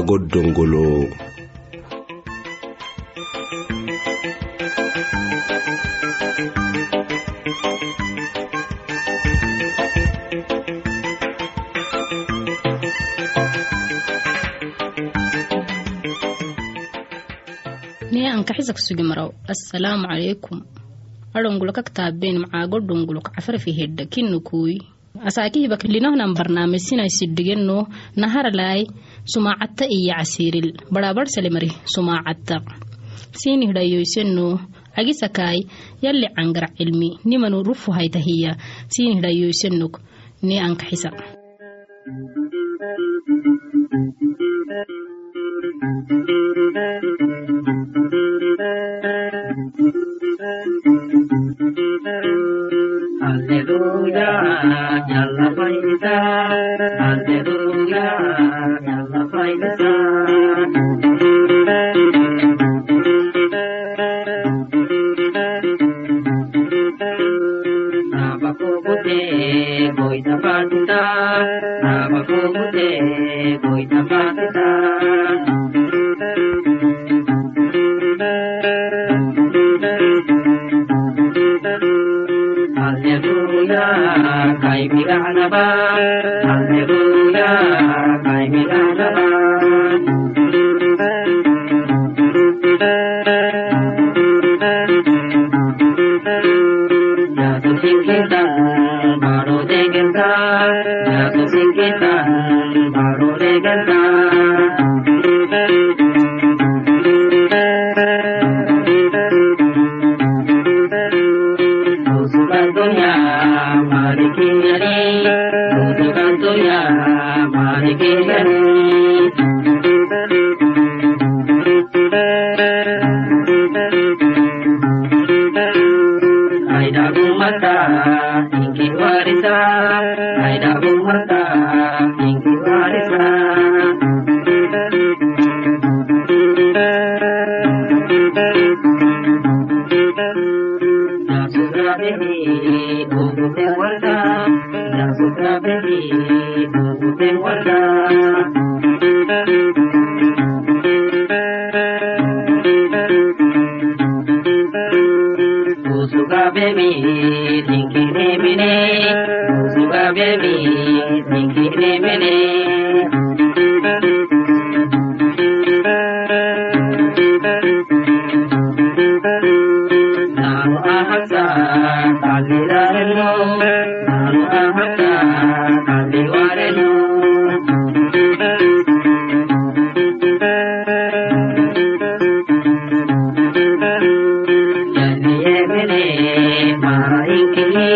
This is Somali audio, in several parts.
agot dongolo ankaxisa kusugi maraw. Asalaamu calaykum adhongulakak taabeen macaago dhongulak cafarfi hedha kinukuy asaakih bakilinohnan barnaamijsinay sidhigeno naharalai sumaacatta iyo casiiril. Badhaabadhsalemari sumaacatta siinihidhayoyseno agisakaai yalli cangar cilmi nimanu rufuhaytahiya siinihidhayoysenok ni ankaxisa. Thank you, Addison. debi ninkinemene Nanu ahasa kalirarelo Nanu ahasa kaliwarelo Yani yemene mara inkine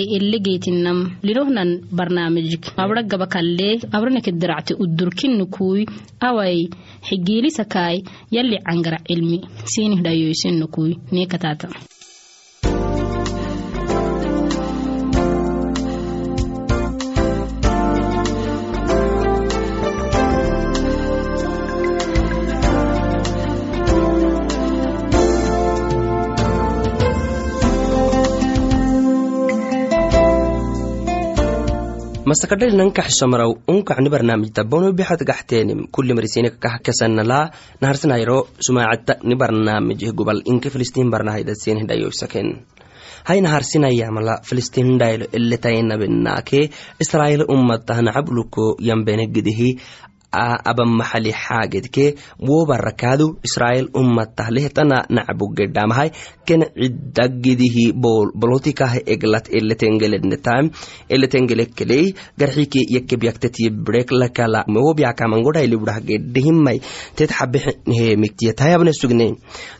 awai elegeytinam linohnan barnaamijik. Abra gaba kalle abraneke diracte udurkinnukui awai xigiilisakaai yalli cangara cilmi siinih dhayoysinnukui neekataata masakadhali nankaxisomaraw unkacni barnaamijta bono bixad gaxteenim kuli marisinika kah kesanala naharsinayro sumaacadta ni barnaamijih gubal inke filistiin barnahaydasin hidhayoysaken hay naharsinayamala filistiin hindhaylo eletaynabinaake israa'iil ummatah nacabluko yambenegidihi abamaxali xaagedke wobarakaadu israa'iil ummatah lehtana nacbugedhamahay ken cidagidihi bolotikah eglat eletengelednetam eletengelekkeley garxike yakebyaktetiye brek lakala wobyakamangodhailiburahgedhihimai tet xabehe miktiyatayabne sugne.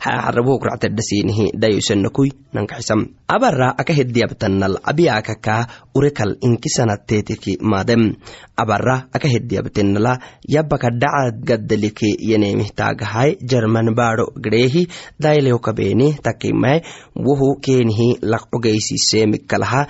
Xarabohokractadhasinihi dhayosanakui nankaxisam abara aka hediyabtanal abiyakaka urekal inkisanateteki madem. Abara aka hediyabtenala yabaka dhaca gaddalike yenemihtaagahay jerman baadho gdheehi daylewkabeeni takimai wohu keenihi laqogeysisemikalaha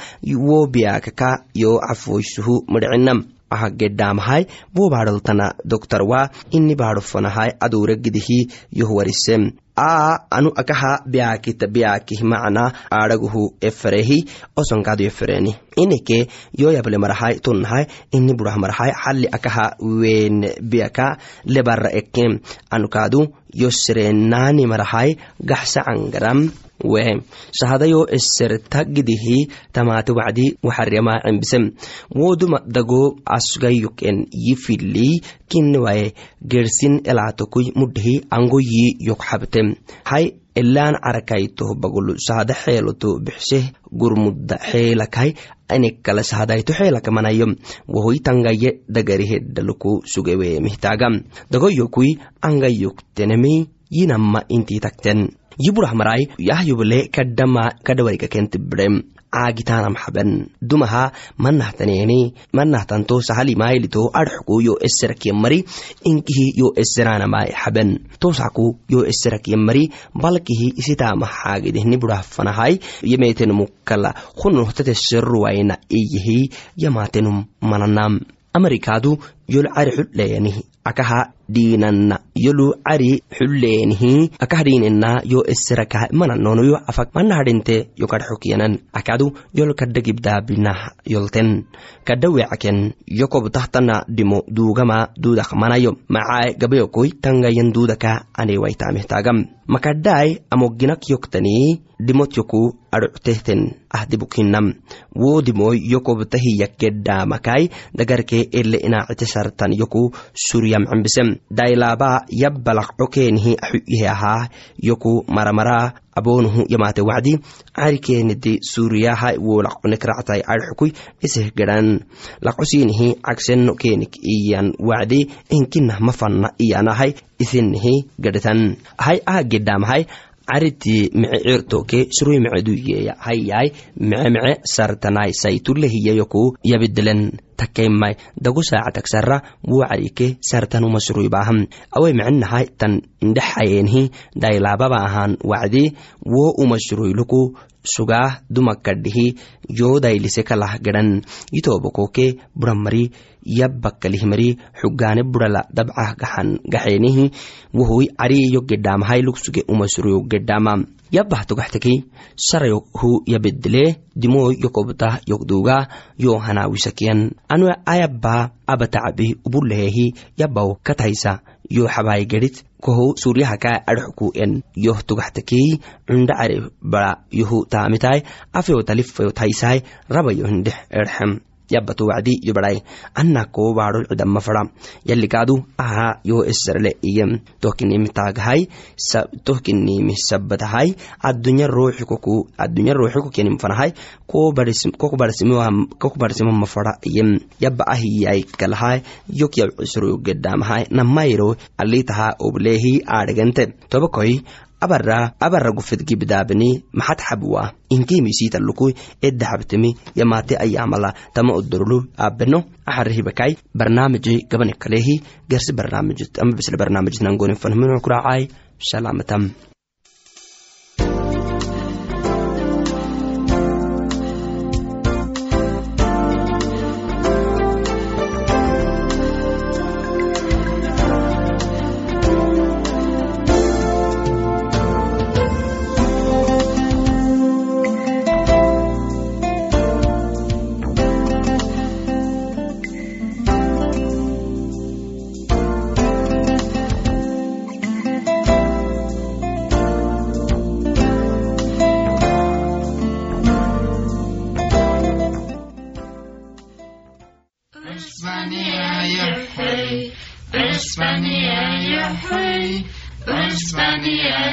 wobiyaakaka yo cafoysuhu midcinam aha gedhaamahay wo baadholtana doktarwa ini baadhofanahay aduuregidihi yohwarisem a anu akaha biyaakita biyaakih macna aadhaguhu eferehi osonkaadu efereni ineke yo yable marahay tunnahay ini burah marahay xalli akaha wen biyaka lebara ekem anukaadu yo serenaani marahay gaxsa cangaram wehe sahadayo esertagidihi tamaate wacdi waxarema cembisem woduma dago asgayuken yifili kinnewaye gersin elaatokui mudhihi angoyi yokxabtem hay elaan carakaytoh bagulu sahada xeeloto bixseh gurmudda xeelakay anekkala sahadayto xeelakamanayo wahoy tangaye dagariheddaluku sugewe mihtagam dagoyokui angayoktenemi yinamma intii takten yiburah marai yahyubale kadhawarika kentibirem caagitanam xaben dumaha manahtaneeni manahtanto sahalimailito adxku yo eserakiya mari inkihi yo eseranamai xaben tosaku yo eserakiya mari balkihi isitama xaagidihni burah fanahai yemetenum kala hunohtate seruwaina iyihi yamatenum mananam amerikadu yol cari xudheyanihi akaha dhiinanna yolu cari xulleenihi akah dhiinena yo eserakaha mananono yo afak mana hadhinte yo kadxokyanan akadu yol kadha gibdaabinah yolten. Kadha wecaken yo kobtahtana dhimo duugama duudak manayo macae gabayokoi tangayan duudaka anewaitamehtaagam makadhaai amoginak yoktanii dhimot yoku adhoctehten ahdibukhinam wo dhimoy yo kobtahiyakedhamakai dagarke ele inaacite sartan yoku suryam cembisem dailaba yabbalaq cokeenihi axuyihe ahaa yoku maramara aboonuhu yamaate wacdi carikeenidi suuriyaha wo laqonekractai adxukui iseh geran laqosiinihi cagseno keenik iyan wacdi inkinah mafanna iyanahay isinihi gedhetan hay aha gedhamahay cariti mece cirtoke surui mece duyeya hayai mece mece sartanai saitulehiyayoku yabidelen takaimai dagu saacatagsara wo carike sartanuma suruibaham awai mecenahai tan indhexayenhi dailababa ahan wacdi wo uma suruiluku sugaah dumakadhihi yodailise kalah gedan. Yitobokoke buramari yabbakalihmari xugaane burala dabcah gaxan gaxeenihi wohoy cariyo gedhaamahai lugsuge umasuruyo gedhaama yabbah togaxteki sarayo hu yabedele dimoy yokobtah yokduga yo hanawisakiyan anu ayabba abatacabi ubulehehi yabbaw kataysa yo kohow suryahaka adxku en yoh togaxtakey cunda care bara yohu taamitai afeyo talifayo taysai rabayo hindhex erxem yabbato wacdi anna koo baadhol cidama fara. Yalikaadu aha yo esarle iyem tohkinimi taagahai tohkinimi sabatahai addunya ruuxi koku addunya ruuxi kokenim fanahai koku barsimama fara iyem yabba ahiyai kalahai yokyab cisro gedamahai namayro alitaha oblehi aadhagente tobakoi abara abara gufed gibdaabani maxad xabwa inkiimisiitalukui eddahabtemi yamaate ayamala tama odorlu aabeno axarihibakai barnaamiji gabani kalehi gersi barnaamijit ama bisle barnaamijit nangonin fanhminu kuracai salamatam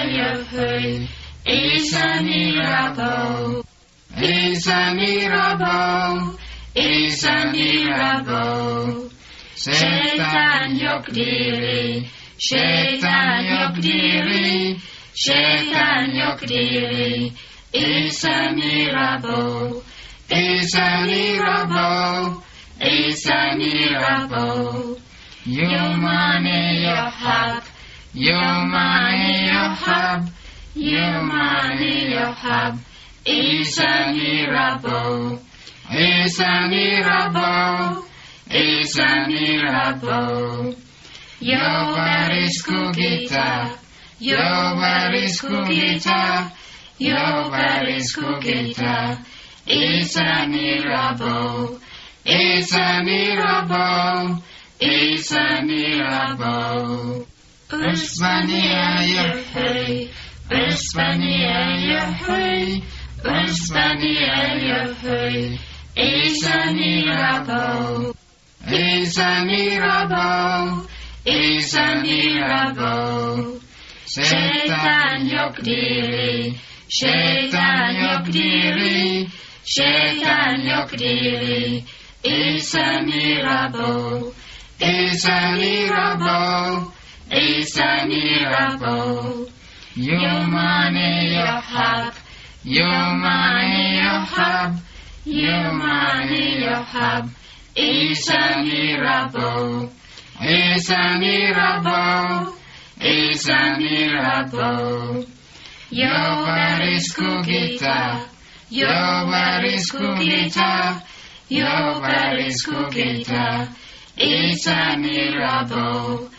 Yahweh, Isa Mirabo, Isa Mirabo, Isa Mirabo, Şeytan yok diri, şeytan yok diri, şeytan yok diri, İsa Mirabo, İsa Mirabo, İsa Mirabo, Yumane yok hak, your money, your hub, your money, your hub. is a miracle, is a miracle, is a miracle. Your body's kukita, your body's kukita, your body's kukita is a miracle, is a miracle, is a miracle. Osmania Yahweh, Osmania Yahweh, Osmania Yahweh, Isa Mirabo, Isa Mirabo, Isa Mirabo, Shaitan Yokdiri, Shaitan Yokdiri, Shaitan Yokdiri, Isa Mirabo, Isa Mirabo, is a miracle. Your money your help, your money your help, your money your help is a miracle. Is a miracle, is a miracle. Your body's kukita, your body's kukita, your body's kukita is a miracle.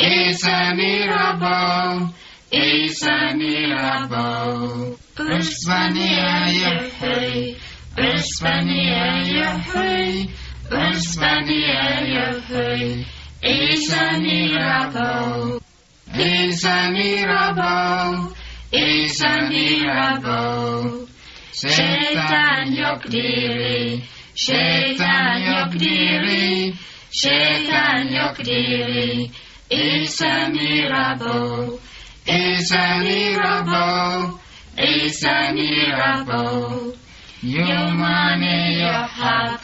It's a miracle. It's a miracle. Uspania Yahweh. Uspania Yahweh. Uspania Yahweh. It's a miracle. It's a. It's yok diri. Şeytan yok diri. Şeytan diri. Yok diri. It's a miracle. It's a miracle. It's a miracle. Your money, your hub.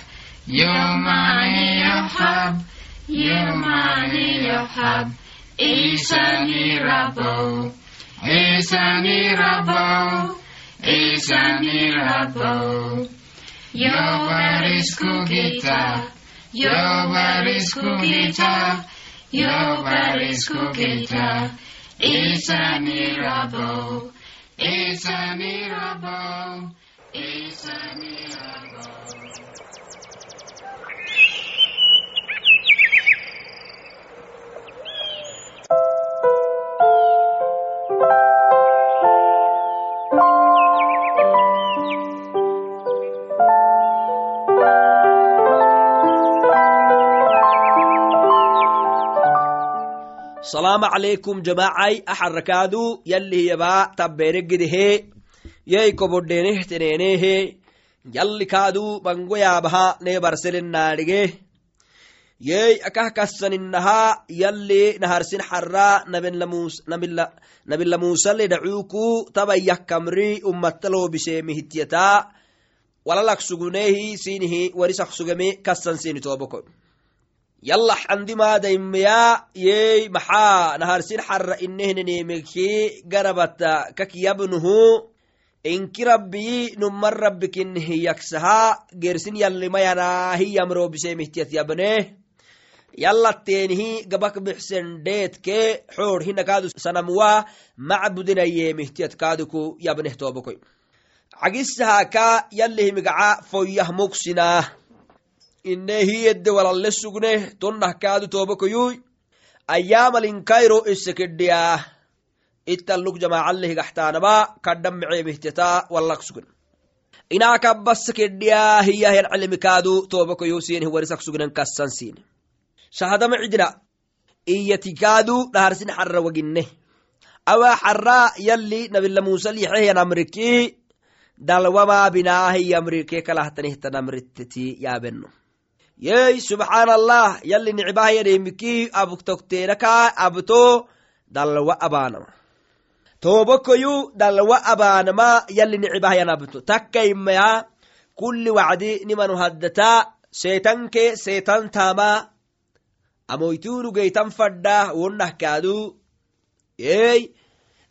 Your money, your hub. Your money, your heart. It's a miracle. It's a miracle. It's a miracle. Your word is cookie Your word is cookie your body's crooked path is a miracle. It's a miracle. It's a miracle. Salama calaykum jamacai axarakaadu yalli yabaa tabbeeregedehe yey kobodhenehteneenehe yalli kaadu bango yaabaha nee barselennaadhige yey akah kassaninaha yalli naharsin xarra nabila musale dhacuuku tabayyah kamri ummattaloobiseemihityata walalak suguneehi sinihi warisak sugeme sini tooboko yalla xandimaadaimeya yey maxaa naharsin xarra inehnenemeki garabata kakiyabnuhu inki rabbiyi numman rabbikinihiyaksaha gersin yallimayanahiyamrobisemihtiat yabne. Yallateenihi gabak bixsendheetke xoor hinakaadu sanamwa macbudinayemihtiyat kaaduku yabneh toobokoy cagisahaka yallihimigaca foyyah mugsinah inehiyedde walalle sugne tonnah kaadu toobokoyuy ayyaamalinkairo isekedhiyah ittaluk jamacallehigaxtaanaba kadhan meceemihteta wallak sugen inaakabbasa kedhiya hiyahen calimikaadu toobokoyu sinih warisak sugnen kassan sine shahadama cidina iyatikaadu dhaharsin xarra waginne awa xarra yalli nabila musa lixehyan amriki dalwamaa binaahi yamrike kalahtanihtanamritteti yey subxaan allah yalli nicbahyanimiki abtokteenaka abto dalwa abaanama toobokoyu dalwa abaanama yalli nicbahyan abto takkaimaya kulli wacdi nimanu haddata seetanke seetan taama geytan fadda wonnah kaadu. Ey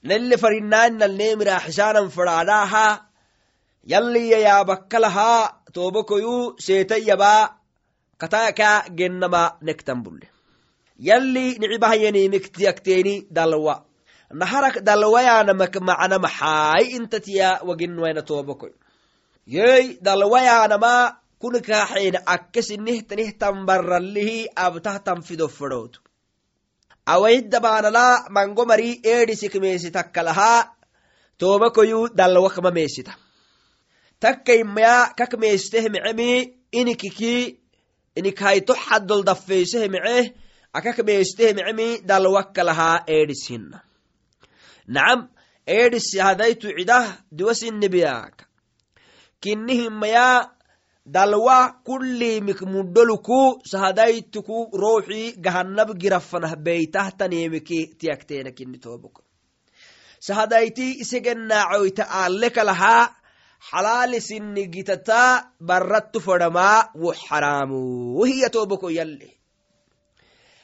nelle farinnaani nalneemiraxisaanan fadhaadhaaha yalliya yaabakkalaha toobokoyu seetayyaba kataka gennama nektan bulle. Yalli dalwa naharak dalwayaanamak macna maxaay intatiya waginwayna toobokoy yey dalwayaanama kunikaaxeena akkesinihtanihtan barrallihi abtahtan fido fadhootu awayiddabaanala mango mari eedhisik meesi takkalaha toobakoyu dalwakma meesita takkaimaya kak meesteh mecemi inikiki inikhayto xaddol daffeyseh mece akak meesteh mecemi dalwakkalaha eedhis hinna nacam eedhis hadaytu cidah diwasinnibiyaaka kinni dalwa kullimik muddoluku sahadaytuku ruuxi gahanab girafanah beytahtanemiki tiyakteena kinni tooboko sahadayti isegennaacoyta aalekalaha xalaali sinni gitata barrattu fadhamaa wo xaraamu wohiya tooboko yalle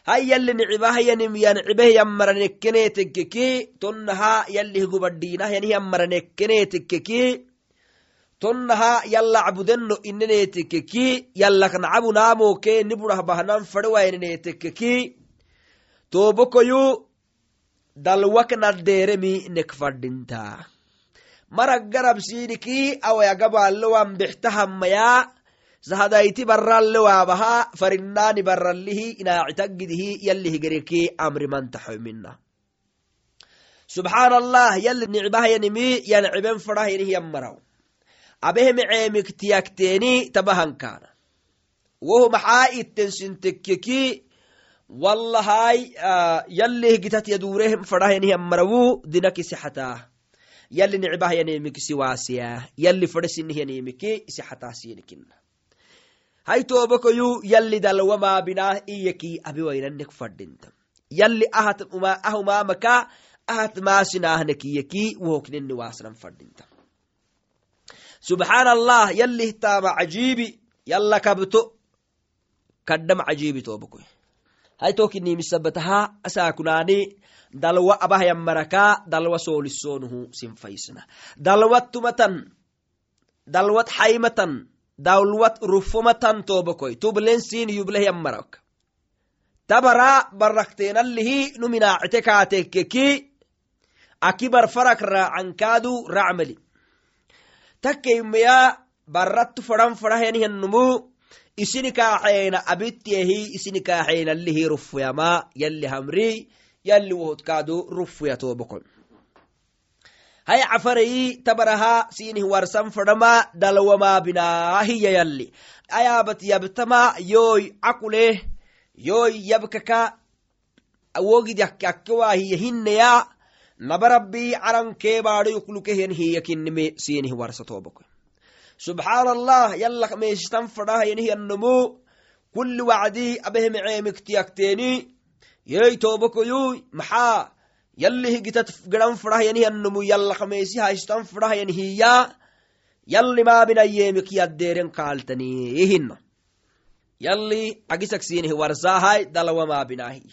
hay yalli nicibahyanim yancibeh yammaranekkeneetekkeki tonnaha yallih gubadhiinah yanih yammaranekkeneetekkeki tonnaha yalla cabudeno ineneetekkeki yallak nacabu naamoke niburah bahnan fadhewayneneetekkeki toobokoyu dalwak naddeeremi nek fadhinta marag garabsiiniki awayagabaalewan bextahammaya sahadayti barralewaabaha farinnaani barrallihi inaacitaggidihi yalli higereki amrimantaxoymina subxaan allah yalli nicbahyanimi yanciben fadhahyanih yammaraw. Tabahankaana. Wohu maxaa ittensintekkeki wallahay yallih gitat yadureh fadhahyanih yammarawu yalli nicbahyanimikisi waasiyaa yalli fadhesinihyanimiki isixataasiinikina hay toobokoyu yalli dalwamaa binaa iyaki abiwaynanek fadhinta ahat ahumaamaka ahat maasinaahnekiyaki wohokneni waasnan fadhinta subxaan allah yallih taama yalla kabto kaddam cajiibi toobokoy hay tokinimisabbataha asaakunaani dalwa abahyanmaraka dalwa soolisonuhu sinfaysna dalwat tumatan dalwat xaymatan dalwat rufomatan toobokoy tublensin yubleh yammarak tabara barakteenallihi numinaacite kaatekkeki akibar farak raacankaadu racmali takkeimeya barrattu fadhan fadhahyanihyannumu isini kaaxeena abittiyahi isini kaaxeenallihi rufuyama yalli hamri yalli wohodkaadu rufuya toobokon hay cafarayi tabaraha sinih warsan fadhama dalwamaa binaahiya yalli ayaabat yabtama yoy cakuleh yoy yabkaka wogid yakke akkewaahiya hinneya nabarabbi carankeebaadho yuklukehyan hiyakinnime sinih warsa tooboko subxaan allah yallak meeshitan fadhahayanihyannomu kulli wacdi abehemeceemiktiyakteeni yey toobokoyuy maxaa? Yalli higitat gidan fadhahayanihyannomu yallak meesi haishtan fadhahayan hiya. Yalli maabinayeemik yaddeeren kaaltani hinna yalli cagisak siinihi warsaahay dalawamaabinaahi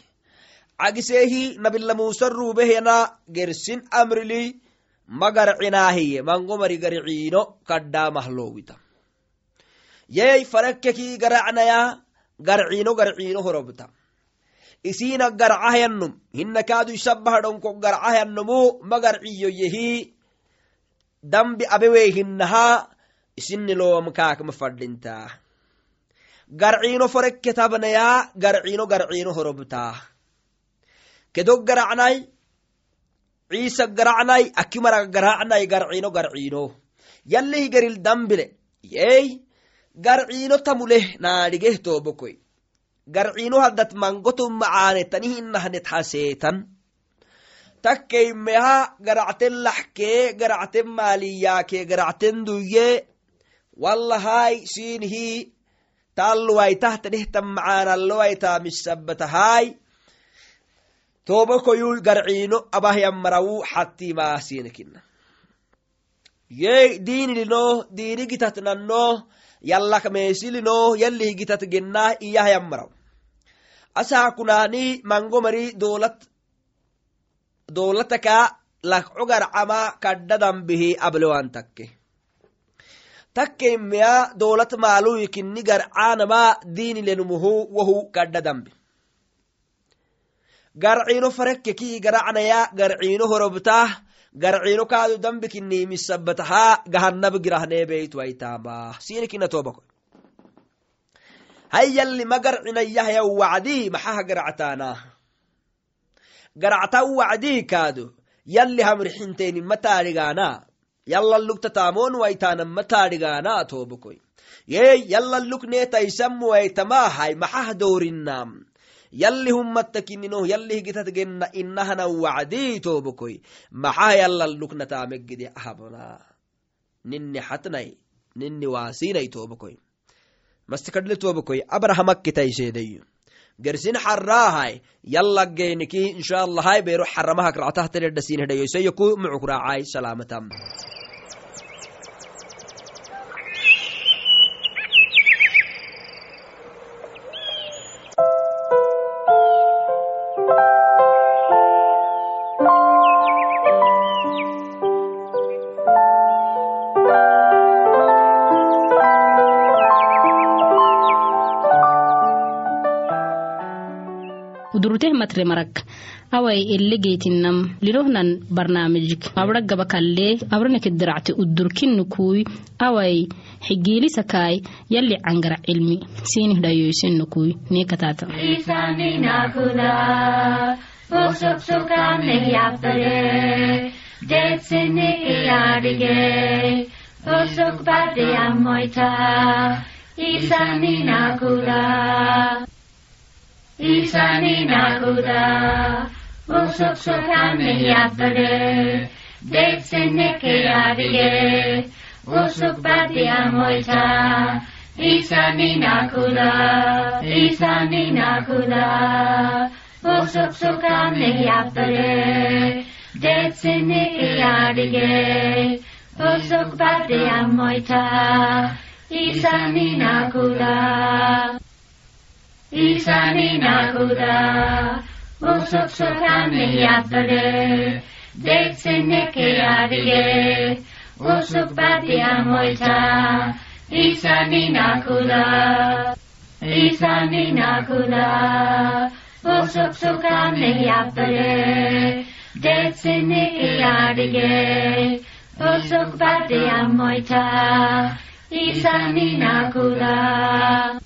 cagiseehi nabila musa ruubehena gersin amrili magarcinaahiye mangomari garciino kadhaamahloowita yey farekkeki garacnaya garciino garciino horobta isina garcahyannum hinna kaadu isabbahadhonko garcahyannumu magarciyo yehi. Dambi abewey hinnaha isinni loom kaakma fadhintaa garciino forekke garciino garciino horobtaa kedog garacnay ciisa garacnay akimara garacnay garciino garciino. Yallihi geril dambile. Yey garciino tamuleh naadhigeh toobokoy garciino haddat mangotum macaanetani hinahnet haseetan takkeymeha garacten laxkee garacten maaliyaakee garacten duyye wallahay siinhi taalluwaitahta dhehtan macaanallowaita misabatahay tobokoyu garciino xattimaasiinekina yey diinilino diini gitat nanno yallak meesilino gitat gennah iyahyamaraw asaa kunaani mango mari doolat doolataka lakco garcama kadda dambihi ablewan takke. Takkeimeya doolat maaluyi kinni garcaanama diinilenumuhu wohu kadda dambi. Garciino farekkeki garacnaya garciino horobtah garciino kaadu dambi kinni misabataha gahanab tobako hayyalli ma garcinayahya wacdi maxaha garactaana? Garacta wacdi kaadu yalli hamrixinteeni mataadhigaana yallalugta taamoon waitaana mataadhigaana tobokoy yey yallalukneetaisammuwaitamahay maxah doorinam yalli hummattakinino yallih gitat genna innahana wacdi tobokoy maxah yallallukna taamegide ahabona? Ninni hatnay ninni waasinay mastikadle tobokoy abrahamakitaiseedeyo gersin xaraahay yallageeniki inshaallahai beero xaramahak ractahtaredhasinhedhayoisayo ku mucuk raacay salaamatam matre marak. Awai elegeytinam lirohnan barnaamijik. Abra gaba kalle abraneke diracte udurkinnukui awai xigiilisakaai yalli cangara cilmi sinih dhayoysinnukui nekatata. Isani nakula, izanina guda, osok sokan eiatare, deitzen neke adie, osok batia moita, izanina guda, izanina guda, osok sokan eiatare, deitzen neke adie, osok batia moita, izanina guda izaninako da, osok sokan eiatzare, deitzen eke adie, osok batia moita, izaninako da, izaninako da, osok sokan eiatzare, deitzen eke adie, osok batia moita, izaninako da.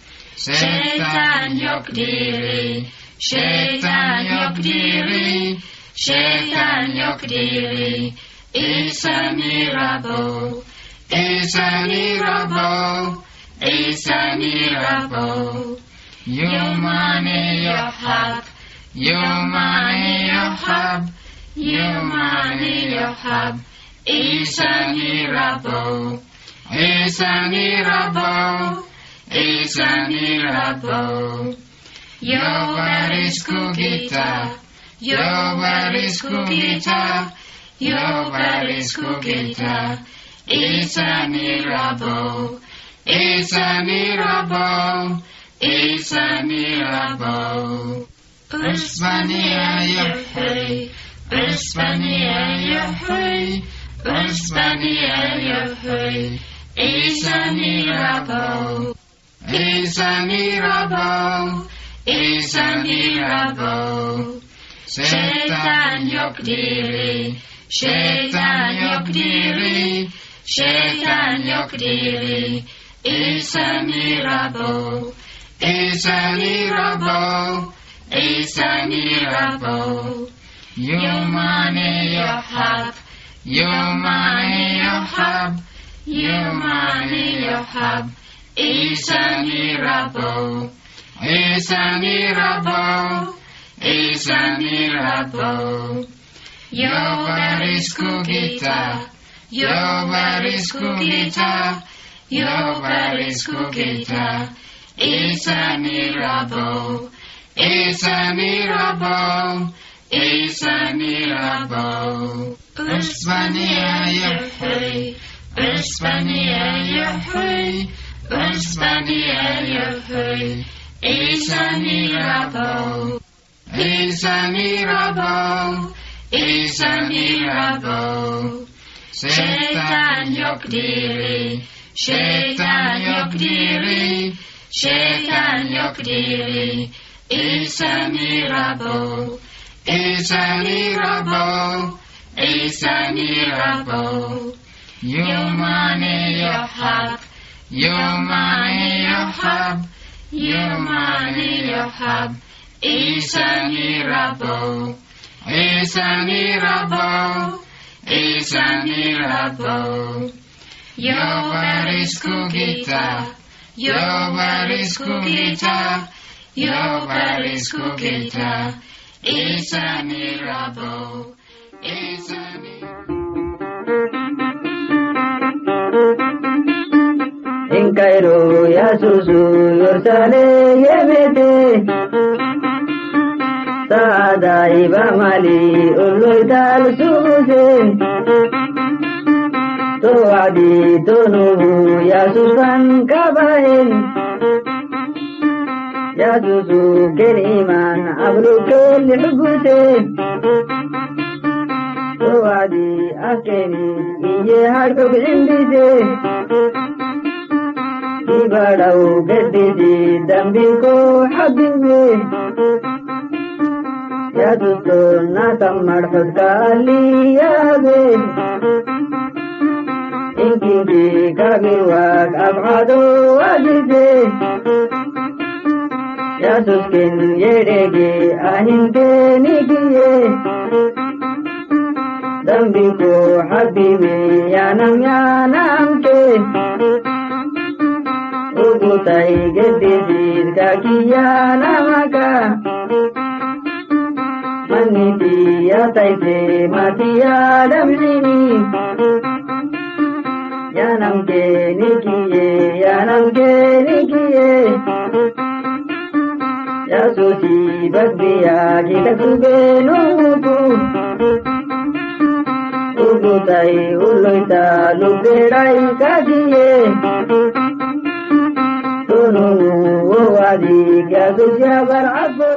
Shaitan yok diri, şeytan yok diri, şeytan yok diri. It's a miracle, it's a miracle, it's. Your money, your hub, your money, your hub, your money, your hub. It's a a is a miracle. Your is Kukita. Your is Kukita. Your is Kukita. It's a miracle. It's a miracle. It's a miracle. Uspania Yahweh. Uspania Yahweh. Uspania Yahweh. It's a miracle is a mirabeau, is a mirabeau. Shaitan yok diri, şeytan yok diri, şeytan yok diri. Is a mirabeau, is a mirabeau, is a mirabeau. Your money you have, your money you have, your money you have is a miracle, is a miracle, is a miracle. Yo kukita, Jovaris kukita, Jovaris kukita, is a miracle, is a miracle, is a miracle. Uspania Yahweh, Uspania Yahweh ösztenie jöjj, és a mirabó, és a mirabó, és a mirabó. Sétán jogdíri, sétán jogdíri, sétán jogdíri, és a mirabó, és a mirabó, és a your money, your hub, your money, your hub. Is a miracle, is a miracle, is a miracle. Your baris kukita, your baris kukita, your baris kukita is a miracle, is a miracle. En Cairo ya susu yorsale yemete Saada iba mali ulloy tal suse To adi to nuhu ya susan kabahin Ya susu ken iman ablu ken hubute To adi akeni iye harkuk برو قددي ذنبك حبيبي يا دكتورنا تمر حكالي يا بي إنكي بي كرميوك أبعد واجدي يا سكين يريجي أهنتي نيجي ذنبك حبيبي يا نم يا نمتي kukutai geddisit kakiyyaa namaka manni biyya taite matiyyaa dabsini yaanamkee ni kiyyee yaanamkee ni kiyyee yaasuuti bagbiyaa kita kubee nuutu kukutai ulloita lubbeerai. مني وواليك بالجبر عبر